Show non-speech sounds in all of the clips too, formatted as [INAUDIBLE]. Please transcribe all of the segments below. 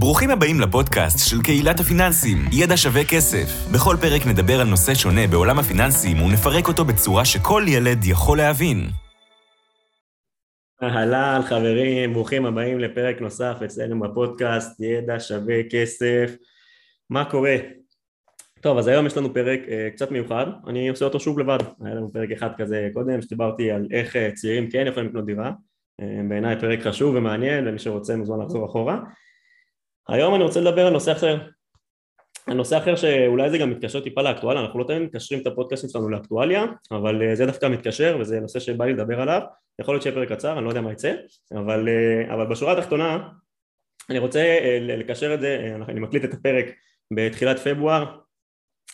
ברוכים הבאים לפודקאסט של קהילת הפיננסים, ידע שווה כסף. בכל פרק נדבר על נושא שונה בעולם הפיננסים ונפרק אותו בצורה שכל ילד יכול להבין. אהלן חברים, ברוכים הבאים לפרק נוסף אצלנו בפודקאסט ידע שווה כסף. מה קורה? טוב, אז היום יש לנו פרק uh, קצת מיוחד, אני עושה אותו שוב לבד. היה לנו פרק אחד כזה קודם, שדיברתי על איך uh, צעירים כן יכולים לקנות דירה. Uh, בעיניי פרק חשוב ומעניין, למי שרוצה מוזמן לחזור אחורה. היום אני רוצה לדבר על נושא אחר. על נושא אחר שאולי זה גם מתקשר טיפה לאקטואליה, אנחנו לא תמיד מקשרים את הפודקאסטים שלנו לאקטואליה, אבל זה דווקא מתקשר וזה נושא שבא לי לדבר עליו. יכול להיות שיהיה פרק קצר, אני לא יודע מה יצא, אבל, אבל בשורה התחתונה אני רוצה לקשר את זה, אני מקליט את הפרק בתחילת פברואר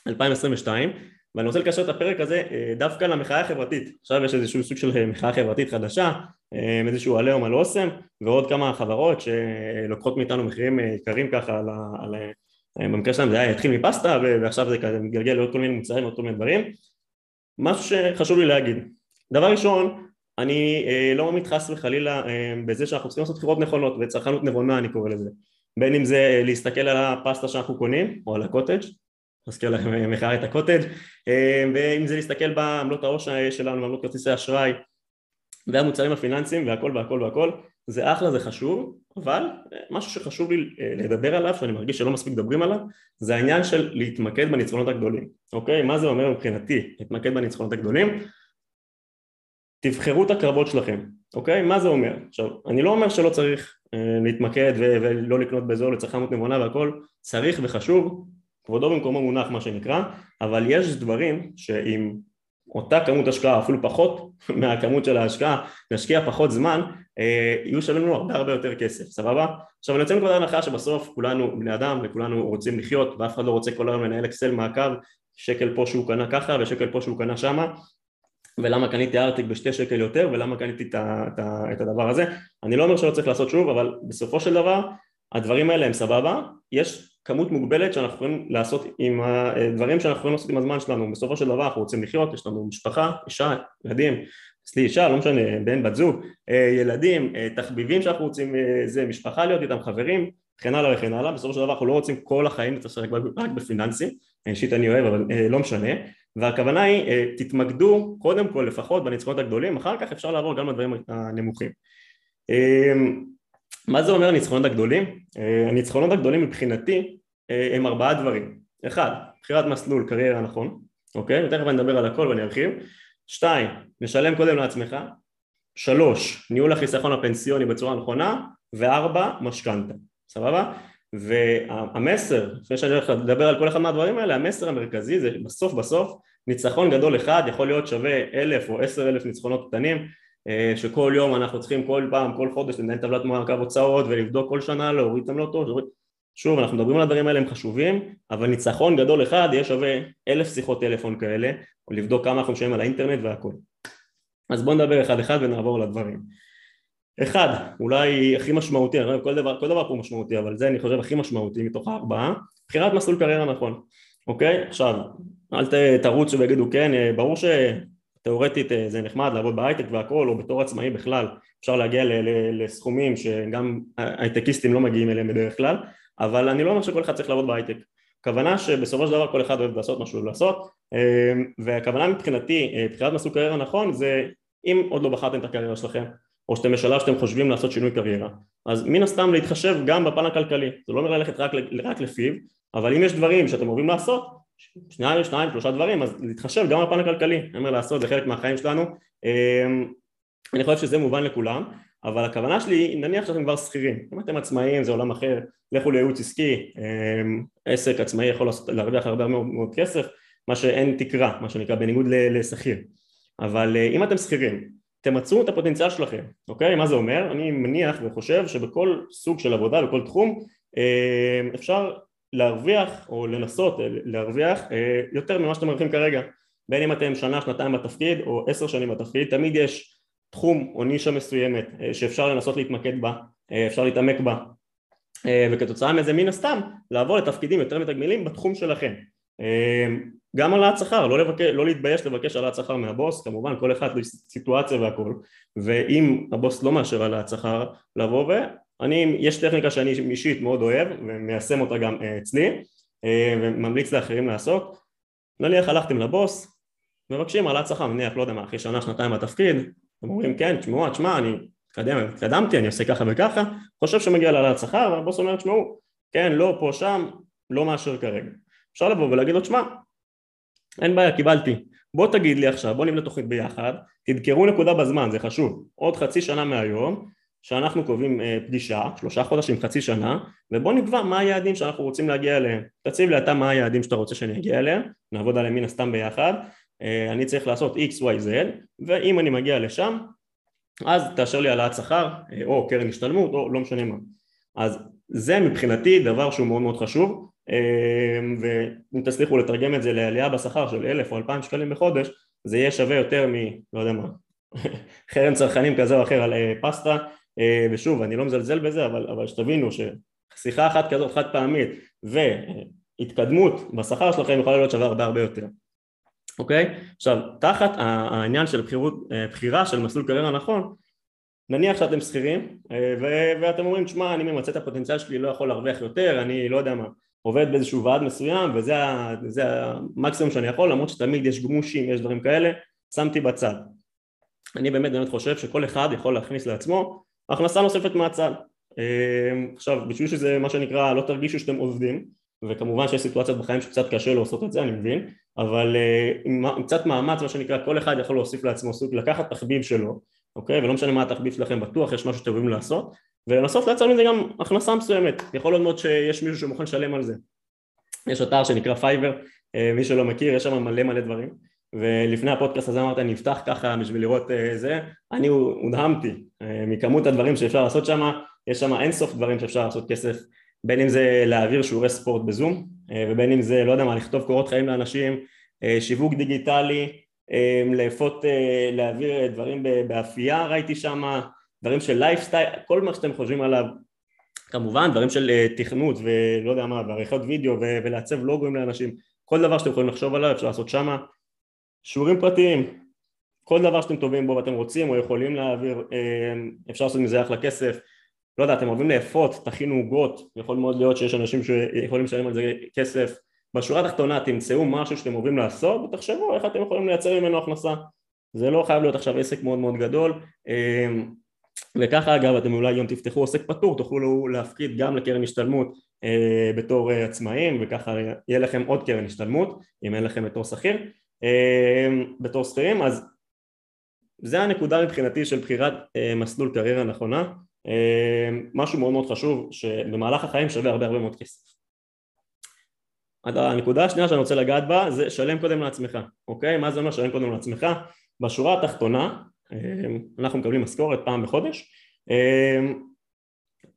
2022 ואני רוצה לקשר את הפרק הזה אה, דווקא למחאה החברתית. עכשיו יש איזשהו סוג של מחאה חברתית חדשה אה, איזשהו עליהום על אוסם ועוד כמה חברות שלוקחות מאיתנו מחירים אה, יקרים ככה על, על, במקרה שלהם זה היה התחיל מפסטה ועכשיו זה כזה מתגלגל לעוד כל מיני מוצרים ועוד כל מיני דברים. משהו שחשוב לי להגיד. דבר ראשון אני לא ממית חס וחלילה בזה שאנחנו צריכים לעשות בחירות נכונות וצרכנות נבונה אני קורא לזה. בין אם זה להסתכל על הפסטה שאנחנו קונים או על הקוטג' מזכיר לכם מחאה את הקוטג' אה, ואם זה להסתכל בעמלות העו"ש שלנו, עמלות כרטיסי אשראי והמוצרים הפיננסיים והכל והכל והכל זה אחלה, זה חשוב, אבל משהו שחשוב לי אה, לדבר עליו, שאני מרגיש שלא מספיק מדברים עליו, זה העניין של להתמקד בניצחונות הגדולים, אוקיי? מה זה אומר מבחינתי להתמקד בניצחונות הגדולים? תבחרו את הקרבות שלכם, אוקיי? מה זה אומר? עכשיו, אני לא אומר שלא צריך אה, להתמקד ולא לקנות בזול לצרכנות נבונה והכל, צריך וחשוב, כבודו במקומו מונח מה שנקרא, אבל יש דברים שעם אותה כמות השקעה, אפילו פחות [LAUGHS] מהכמות של ההשקעה, נשקיע פחות זמן, אה, יהיו שווים לנו הרבה הרבה יותר כסף, סבבה? עכשיו אני יוצא מנקודת הנחה שבסוף כולנו בני אדם וכולנו רוצים לחיות ואף אחד לא רוצה כל היום לנהל אקסל מעקב, שקל פה שהוא קנה ככה ושקל פה שהוא קנה שמה ולמה קניתי ארטיק בשתי שקל יותר ולמה קניתי את, הדבר הזה אני לא אומר שלא צריך לעשות שוב אבל בסופו של דבר הדברים האלה הם סבבה, יש כמות מוגבלת שאנחנו יכולים לעשות עם הדברים שאנחנו יכולים לעשות עם הזמן שלנו, בסופו של דבר אנחנו רוצים לחיות, יש לנו משפחה, אישה, ילדים, אצלי אישה, לא משנה, בן, בת זוג, אה, ילדים, אה, תחביבים שאנחנו רוצים, אה, זה משפחה להיות איתם, חברים, וכן הלאה וכן הלאה, בסופו של דבר אנחנו לא רוצים כל החיים להתעסק רק בפיננסים, אישית אני אוהב אבל לא משנה, והכוונה היא תתמקדו קודם כל לפחות בניצחונות הגדולים, אחר כך אפשר לעבור גם לדברים הנמוכים מה זה אומר הניצחונות הגדולים? אה, הניצחונות הגדולים מבחינתי אה, הם ארבעה דברים. אחד, בחירת מסלול קריירה נכון, אוקיי? ותכף אני אדבר על הכל ואני ארחיב. שתיים, משלם קודם לעצמך. שלוש, ניהול החיסכון הפנסיוני בצורה נכונה. וארבע, משכנתה, סבבה? והמסר, לפני שאני הולך לדבר על כל אחד מהדברים האלה, המסר המרכזי זה בסוף בסוף ניצחון גדול אחד יכול להיות שווה אלף או עשר אלף ניצחונות קטנים שכל יום אנחנו צריכים כל פעם, כל חודש לנהל טבלת מעקב הוצאות ולבדוק כל שנה, להוריד את עמלות, שוב אנחנו מדברים על הדברים האלה הם חשובים אבל ניצחון גדול אחד יהיה שווה אלף שיחות טלפון כאלה או לבדוק כמה אנחנו משלמים על האינטרנט והכל. אז בואו נדבר אחד אחד ונעבור לדברים. אחד, אולי הכי משמעותי, כל דבר, כל דבר פה משמעותי אבל זה אני חושב הכי משמעותי מתוך הארבעה בחירת מסלול קריירה נכון. אוקיי? עכשיו אל תרוצו ויגידו כן אה, ברור ש... תאורטית אה, זה נחמד לעבוד בהייטק והכל או בתור עצמאי בכלל אפשר להגיע לסכומים שגם הייטקיסטים לא מגיעים אליהם בדרך כלל אבל אני לא אומר שכל אחד צריך לעבוד בהייטק. הכוונה שבסופו של דבר כל אחד אוהב לעשות מה שהוא אוהב לעשות אה, והכוונה מבחינתי אה, בחירת מסוג קריירה נכון זה אם עוד לא בחרתם את הקריירה שלכם או שאתם בשלב שאתם חושבים לעשות שינוי קריירה אז מן הסתם להתחשב גם בפן הכלכלי. זה לא אומר ללכת רק, רק לפיו אבל אם יש דברים שאתם אוהבים לעשות שניים, שניים, שלושה דברים, אז להתחשב גם בפן הכלכלי, אני אומר לעשות, זה חלק מהחיים שלנו, אמ, אני חושב שזה מובן לכולם, אבל הכוונה שלי, נניח שאתם כבר שכירים, אם אתם עצמאיים זה עולם אחר, לכו לייעוץ עסקי, אמ, עסק עצמאי יכול להרוויח הרבה מאוד, מאוד כסף, מה שאין תקרה, מה שנקרא, בניגוד לשכיר, אבל אה, אם אתם שכירים, תמצו את הפוטנציאל שלכם, אוקיי? מה זה אומר? אני מניח וחושב שבכל סוג של עבודה, בכל תחום, אמ, אפשר להרוויח או לנסות אה, להרוויח אה, יותר ממה שאתם מרוויחים כרגע. בין אם אתם שנה שנתיים בתפקיד או עשר שנים בתפקיד תמיד יש תחום או נישה מסוימת אה, שאפשר לנסות להתמקד בה אפשר להתעמק בה. וכתוצאה מזה מן הסתם לעבור לתפקידים יותר מתגמלים בתחום שלכם. גם העלאת שכר, לא, לא להתבייש לבקש העלאת שכר מהבוס, כמובן כל אחד יש סיטואציה והכל. ואם הבוס לא מאשר העלאת שכר לבוא אני, יש טכניקה שאני אישית מאוד אוהב ומיישם אותה גם אצלי וממליץ לאחרים לעשות. נניח הלכתם לבוס מבקשים העלאת שכר נניח לא יודע מה אחרי שנה שנתיים בתפקיד אתם אומרים כן תשמעו תשמע אני התקדם, התקדמתי אני עושה ככה וככה חושב שמגיע להעלאת שכר והבוס אומר תשמעו כן לא פה שם לא מאשר כרגע אפשר לבוא ולהגיד לו תשמע אין בעיה קיבלתי. בוא תגיד לי עכשיו בוא נבנה תוכנית ביחד תדקרו נקודה בזמן זה חשוב. עוד חצי שנה מהיום שאנחנו קובעים אה, פגישה, שלושה חודשים, חצי שנה, ובוא נקבע מה היעדים שאנחנו רוצים להגיע אליהם. תציב לי אתה מה היעדים שאתה רוצה שאני אגיע אליהם, נעבוד עליהם מן הסתם ביחד, אה, אני צריך לעשות x, y, z, ואם אני מגיע לשם, אז תאשר לי העלאת שכר, אה, או קרן השתלמות, או לא משנה מה. אז זה מבחינתי דבר שהוא מאוד מאוד חשוב, ואם תצליחו לתרגם את זה לעלייה בשכר של אלף או אלפיים שקלים בחודש, זה יהיה שווה יותר מ... לא יודע מה, [LAUGHS] חרם צרכנים כזה או אחר על פסטה ושוב אני לא מזלזל בזה אבל, אבל שתבינו ששיחה אחת כזאת חד פעמית והתקדמות בשכר שלכם יכולה להיות שווה הרבה הרבה יותר אוקיי? עכשיו תחת העניין של בחירות, אה, בחירה של מסלול קריירה נכון נניח שאתם שכירים אה, ואתם אומרים תשמע אני ממצה את הפוטנציאל שלי לא יכול להרוויח יותר אני לא יודע מה עובד באיזשהו ועד מסוים וזה המקסימום שאני יכול למרות שתמיד יש גמושים יש דברים כאלה שמתי בצד אני באמת באמת חושב שכל אחד יכול להכניס לעצמו הכנסה נוספת מהצד. אמ, עכשיו בשביל שזה מה שנקרא לא תרגישו שאתם עובדים וכמובן שיש סיטואציות בחיים שקצת קשה לעשות את זה אני מבין אבל אה, עם קצת מאמץ מה שנקרא כל אחד יכול להוסיף לעצמו סוג לקחת תחביב שלו אוקיי? ולא משנה מה התחביב שלכם בטוח יש משהו שאתם אוהבים לעשות ולנסות לייצר מזה גם הכנסה מסוימת. יכול להיות מאוד שיש מישהו שמוכן לשלם על זה. יש אתר שנקרא Fiverr אה, מי שלא מכיר יש שם מלא מלא דברים ולפני הפודקאסט הזה אמרת אני אפתח ככה בשביל לראות אה, זה, אני הודהמתי אה, מכמות הדברים שאפשר לעשות שם, יש שם אינסוף דברים שאפשר לעשות כסף, בין אם זה להעביר שיעורי ספורט בזום, אה, ובין אם זה, לא יודע מה, לכתוב קורות חיים לאנשים, אה, שיווק דיגיטלי, אה, לאפות, אה, להעביר דברים באפייה ראיתי שם, דברים של לייפסטייל, כל מה שאתם חושבים עליו, כמובן דברים של uh, תכנות ולא יודע מה, ועריכות וידאו ולעצב לוגוים לאנשים, כל דבר שאתם יכולים לחשוב עליו אפשר לעשות שמה שיעורים פרטיים, כל דבר שאתם טובים בו ואתם רוצים או יכולים להעביר, אה, אפשר לעשות מזה אחלה כסף, לא יודע, אתם אוהבים לאפות, תכינו עוגות, יכול מאוד להיות שיש אנשים שיכולים לשלם על זה כסף, בשורה התחתונה תמצאו משהו שאתם אוהבים לעשות ותחשבו איך אתם יכולים לייצר ממנו הכנסה, זה לא חייב להיות עכשיו עסק מאוד מאוד גדול. אה, וככה אגב אתם אולי גם תפתחו עוסק פטור, תוכלו להפקיד גם לקרן השתלמות אה, בתור עצמאים וככה יהיה לכם עוד קרן השתלמות אם אין לכם בתור שכיר בתור שכירים אז זה הנקודה מבחינתי של בחירת אה, מסלול קריירה נכונה אמ, משהו מאוד מאוד חשוב שבמהלך החיים שווה הרבה הרבה מאוד כסף הנקודה השנייה שאני רוצה לגעת בה זה שלם קודם לעצמך אוקיי? מה זה אומר שלם קודם לעצמך? בשורה התחתונה אמ, אנחנו מקבלים משכורת פעם בחודש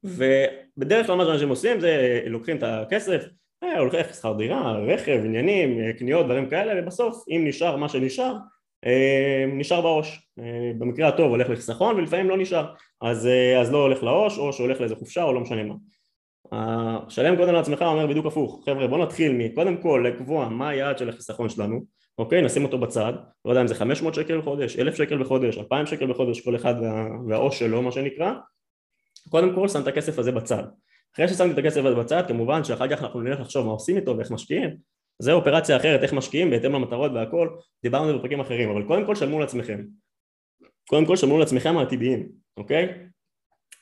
ובדרך כלל מה שאנשים עושים זה לוקחים את הכסף אה, הולך שכר דירה, רכב, עניינים, אה, קניות, דברים כאלה, ובסוף אם נשאר מה שנשאר, אה, נשאר בעו"ש. במקרה הטוב הולך לחיסכון ולפעמים לא נשאר, אז, אז לא הולך לעו"ש או שהולך לאיזה חופשה או לא משנה מה. שלם קודם לעצמך אומר בדיוק הפוך, חבר'ה בוא נתחיל מקודם כל לקבוע מה היעד של החיסכון שלנו, אוקיי, נשים אותו בצד, לא יודע אם זה 500 שקל בחודש, 1,000 שקל בחודש, 2,000 שקל בחודש, כל אחד וה, והעו"ש שלו מה שנקרא, קודם כל שם את הכסף הזה בצד. אחרי ששמתי את הכסף הזה בצד כמובן שאחר כך אנחנו נלך לחשוב מה עושים איתו ואיך משקיעים. זה אופרציה אחרת איך משקיעים בהתאם למטרות והכל. דיברנו על זה בפרקים אחרים אבל קודם כל שלמו לעצמכם קודם כל שלמו לעצמכם העתידיים אוקיי?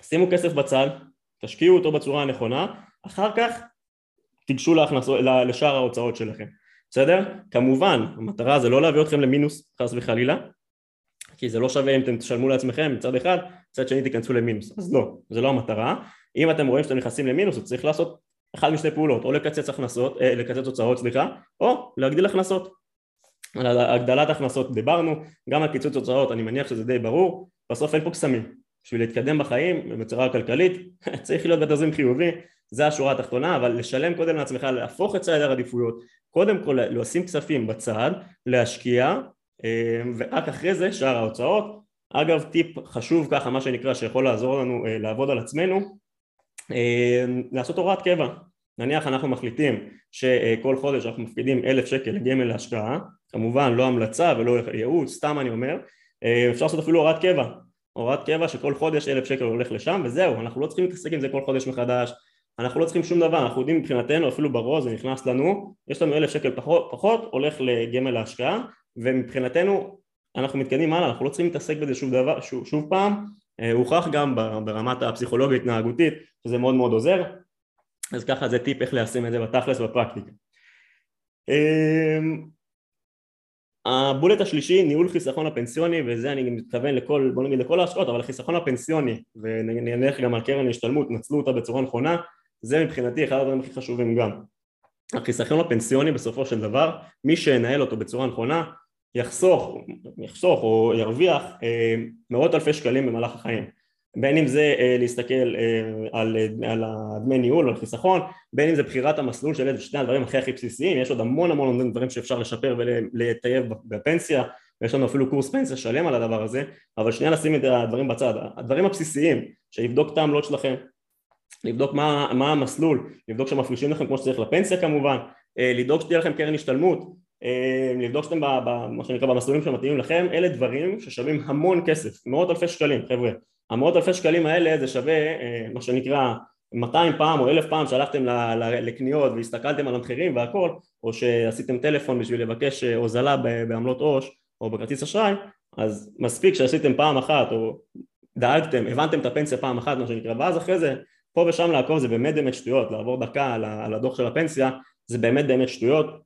שימו כסף בצד תשקיעו אותו בצורה הנכונה אחר כך תיגשו לשאר ההוצאות שלכם. בסדר? כמובן המטרה זה לא להביא אתכם למינוס חס וחלילה כי זה לא שווה אם אתם תשלמו לעצמכם מצד אחד, מצד שני תיכנסו למינוס. אז לא, זה לא המטרה אם אתם רואים שאתם נכנסים למינוס, אז צריך לעשות אחד משתי פעולות, או לקצץ הכנסות, אה, לקצץ הוצאות סליחה, או להגדיל הכנסות. על הגדלת הכנסות דיברנו, גם על קיצוץ הוצאות אני מניח שזה די ברור, בסוף אין פה קסמים, בשביל להתקדם בחיים בצורה כלכלית [LAUGHS] צריך להיות בתזרים חיובי, זה השורה התחתונה, אבל לשלם קודם לעצמך, להפוך את סדר העדיפויות, קודם כל לשים כספים בצד, להשקיע, אה, ורק אחרי זה שאר ההוצאות. אגב טיפ חשוב ככה מה שנקרא שיכול לעזור לנו אה, לעבוד על עצמנו לעשות הוראת קבע. נניח אנחנו מחליטים שכל חודש אנחנו מפקידים אלף שקל לגמל להשקעה כמובן לא המלצה ולא ייעוץ סתם אני אומר אה, אפשר לעשות אפילו הוראת קבע. הוראת קבע שכל חודש אלף שקל הולך לשם וזהו, אנחנו לא צריכים להתעסק עם זה כל חודש מחדש, אנחנו לא צריכים שום דבר, אנחנו יודעים מבחינתנו אפילו ברוז זה נכנס לנו, יש לנו אלף שקל פחות, פחות הולך לגמל להשקעה ומבחינתנו אנחנו מתקדמים הלאה, אנחנו לא צריכים להתעסק בזה שוב, דבר, שוב, שוב פעם, הוכח גם ברמת הפסיכולוגיה התנהגותית שזה מאוד מאוד עוזר, אז ככה זה טיפ איך ליישם את זה בתכלס בפרקטיקה. אמ, הבולט השלישי, ניהול חיסכון הפנסיוני, וזה אני מתכוון לכל, בוא נגיד לכל ההשקעות, אבל החיסכון הפנסיוני, ונלך גם על קרן השתלמות, נצלו אותה בצורה נכונה, זה מבחינתי אחד הדברים הכי חשובים גם. החיסכון הפנסיוני בסופו של דבר, מי שינהל אותו בצורה נכונה, יחסוך, יחסוך או ירוויח אה, מאות אלפי שקלים במהלך החיים. בין אם זה אה, להסתכל אה, על, על הדמי ניהול או על חיסכון, בין אם זה בחירת המסלול של איזה שני הדברים הכי הכי בסיסיים, יש עוד המון המון דברים שאפשר לשפר ולטייב בפנסיה, ויש לנו אפילו קורס פנסיה שלם על הדבר הזה, אבל שנייה נשים את הדברים בצד, הדברים הבסיסיים, שיבדוק את העמלות שלכם, לבדוק מה, מה המסלול, לבדוק שמפרישים לכם כמו שצריך לפנסיה כמובן, לדאוג שתהיה לכם קרן השתלמות, לבדוק שאתם במה שנקרא במסלולים שמתאימים לכם, אלה דברים ששווים המון כסף, מאות אלפי שקלים חבר'ה. המאות אלפי שקלים האלה זה שווה אה, מה שנקרא 200 פעם או אלף פעם שהלכתם לקניות והסתכלתם על המחירים והכל או שעשיתם טלפון בשביל לבקש אה, הוזלה בעמלות עו"ש או בכרטיס אשראי אז מספיק שעשיתם פעם אחת או דאגתם, הבנתם את הפנסיה פעם אחת מה שנקרא ואז אחרי זה פה ושם לעקוב זה באמת באמת שטויות. לעבור דקה על הדוח של הפנסיה זה באמת באמת שטויות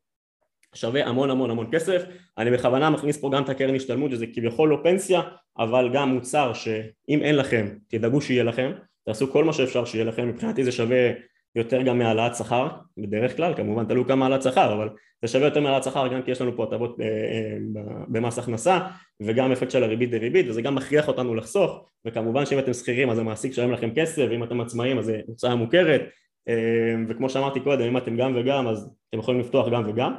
שווה המון המון המון כסף, אני בכוונה מכניס פה גם את הקרן השתלמות שזה כביכול לא פנסיה אבל גם מוצר שאם אין לכם תדאגו שיהיה לכם, תעשו כל מה שאפשר שיהיה לכם, מבחינתי זה שווה יותר גם מהעלאת שכר בדרך כלל, כמובן תלוי כמה העלאת שכר אבל זה שווה יותר מהעלאת שכר גם כי יש לנו פה הטבות אה, אה, במס הכנסה וגם אפקט של הריבית דריבית וזה גם מכריח אותנו לחסוך. וכמובן שאם אתם שכירים אז המעסיק שלם לכם כסף ואם אתם עצמאים אז זה הוצאה מוכרת. אה, וכמו שאמרתי קודם אם אתם גם וגם אז אתם יכולים לפתוח גם וגם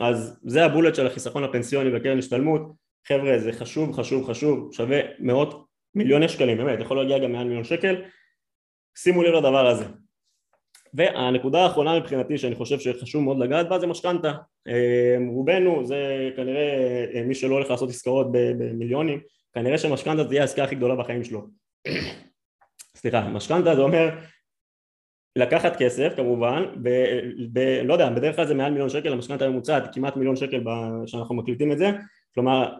אז זה הבולט של החיסכון הפנסיוני בקרן השתלמות. חבר'ה זה חשוב חשוב חשוב. שווה מאות מיליוני שקלים באמת יכול להגיע גם מעל מיליון שקל. שימו לב לדבר הזה. והנקודה האחרונה מבחינתי שאני חושב שחשוב מאוד לגעת בה זה משכנתה. אמ, רובנו זה כנראה אה, מי שלא הולך לעשות עסקאות במיליונים כנראה שמשכנתה תהיה העסקה הכי גדולה בחיים שלו. [COUGHS] סליחה משכנתה זה אומר לקחת כסף כמובן, ב, ב, לא יודע, בדרך כלל זה מעל מיליון שקל, המשכנתה הממוצעת כמעט מיליון שקל שאנחנו מקליטים את זה, כלומר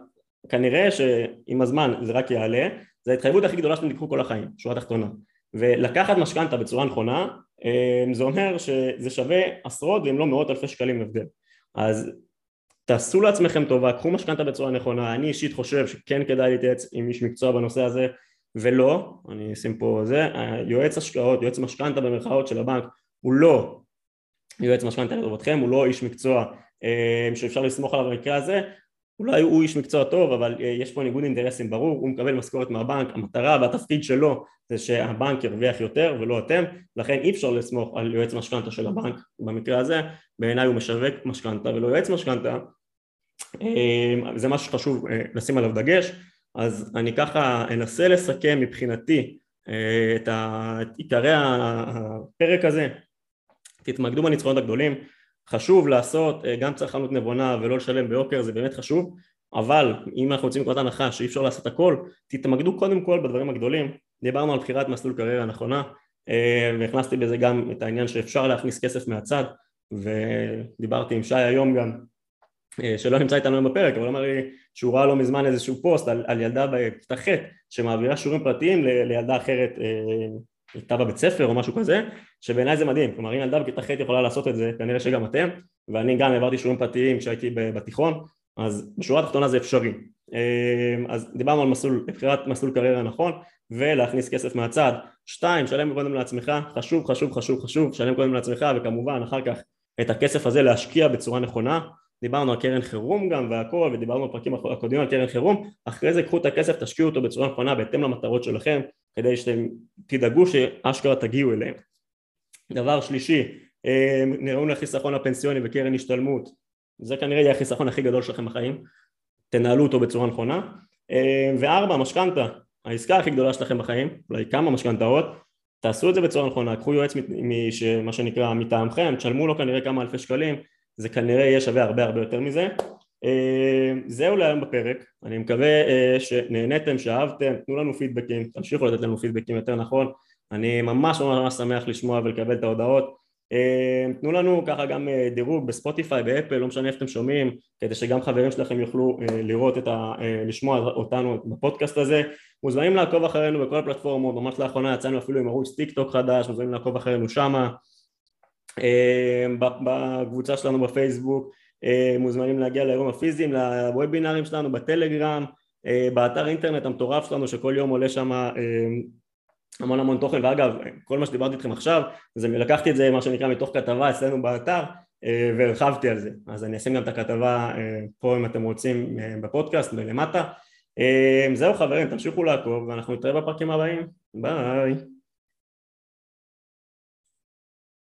כנראה שעם הזמן זה רק יעלה, זה ההתחייבות הכי גדולה שאתם תיקחו כל החיים, שורה תחתונה, ולקחת משכנתה בצורה נכונה אה, זה אומר שזה שווה עשרות ואם לא מאות אלפי שקלים הבדל, אז תעשו לעצמכם טובה, קחו משכנתה בצורה נכונה, אני אישית חושב שכן כדאי להתייעץ עם איש מקצוע בנושא הזה ולא, אני אשים פה זה, יועץ השקעות, יועץ משכנתה במרכאות של הבנק הוא לא יועץ משכנתה לטובתכם, הוא לא איש מקצוע אה, שאפשר לסמוך עליו במקרה הזה, אולי הוא איש מקצוע טוב אבל אה, יש פה ניגוד אינטרסים ברור, הוא מקבל משכורת מהבנק, המטרה והתפקיד שלו זה שהבנק ירוויח יותר ולא אתם, לכן אי אפשר לסמוך על יועץ משכנתה של הבנק במקרה הזה, בעיניי הוא משווק משכנתה ולא יועץ משכנתה, אה, זה משהו שחשוב לשים עליו דגש אז אני ככה אנסה לסכם מבחינתי אה, את, עיקרי הפרק הזה. תתמקדו בניצחונות הגדולים. חשוב לעשות אה, גם צרכנות נבונה ולא לשלם ביוקר זה באמת חשוב אבל אם אנחנו יוצאים מנקודת הנחה שאי אפשר לעשות הכל תתמקדו קודם כל בדברים הגדולים. דיברנו על בחירת מסלול קריירה נכונה אה, והכנסתי בזה גם את העניין שאפשר להכניס כסף מהצד ודיברתי עם שי היום גם שלא נמצא איתנו היום בפרק, אבל אמר לי שהוא ראה לא מזמן איזשהו פוסט על, על ילדה בכיתה ח' שמעבירה שיעורים פרטיים ל, לילדה אחרת אה, איתה בבית ספר או משהו כזה, שבעיניי זה מדהים, כלומר אם ילדה בכיתה ח' יכולה לעשות את זה, כנראה שגם אתם, ואני גם העברתי שיעורים פרטיים כשהייתי בתיכון, אז בשורה התחתונה זה אפשרי. אה, אז דיברנו על מסלול, בחירת מסלול קריירה נכון, ולהכניס כסף מהצד. שתיים, שלם קודם לעצמך, חשוב חשוב חשוב חשוב, שלם קודם לעצמך וכמובן אחר כך את הכסף הזה להשקיע בצורה נכונה דיברנו על קרן חירום גם והכל ודיברנו בפרקים הקודמים על קרן חירום אחרי זה קחו את הכסף תשקיעו אותו בצורה נכונה בהתאם למטרות שלכם כדי שאתם תדאגו שאשכרה תגיעו אליהם. דבר שלישי אה, נראו לחיסכון הפנסיוני וקרן השתלמות. זה כנראה יהיה החיסכון הכי גדול שלכם בחיים. תנהלו אותו בצורה נכונה. אה, וארבע משכנתה. העסקה הכי גדולה שלכם בחיים אולי כמה משכנתאות. תעשו את זה בצורה נכונה קחו יועץ מה שנקרא מטעמכם תשלמו לו כנראה כמה אלפי שקלים זה כנראה יהיה שווה הרבה הרבה יותר מזה. זהו להיום בפרק, אני מקווה שנהניתם, שאהבתם, תנו לנו פידבקים, תמשיכו לתת לנו פידבקים יותר נכון, אני ממש ממש שמח לשמוע ולקבל את ההודעות. אה, תנו לנו ככה גם אה, דירוג בספוטיפיי, באפל, לא משנה איפה אתם שומעים, כדי שגם חברים שלכם יוכלו אה, לראות את ה... לשמוע אותנו בפודקאסט הזה. מוזמנים לעקוב אחרינו בכל הפלטפורמות, ממש לאחרונה יצאנו אפילו עם ערוץ טיק טוק חדש, מוזמנים לעקוב אחרינו שמה. בקבוצה שלנו בפייסבוק, מוזמנים להגיע לאירועים הפיזיים, לוובינרים שלנו בטלגרם, באתר אינטרנט המטורף שלנו שכל יום עולה שם המון המון תוכן, ואגב, כל מה שדיברתי איתכם עכשיו, אני לקחתי את זה, מה שנקרא, מתוך כתבה אצלנו באתר, אה, והרחבתי על זה. אז אני אשים גם את הכתבה אה, פה אם אתם רוצים אה, בפודקאסט ולמטה. זהו חברים, תמשיכו לעקוב, ואנחנו נתראה בפרקים הבאים. ביי.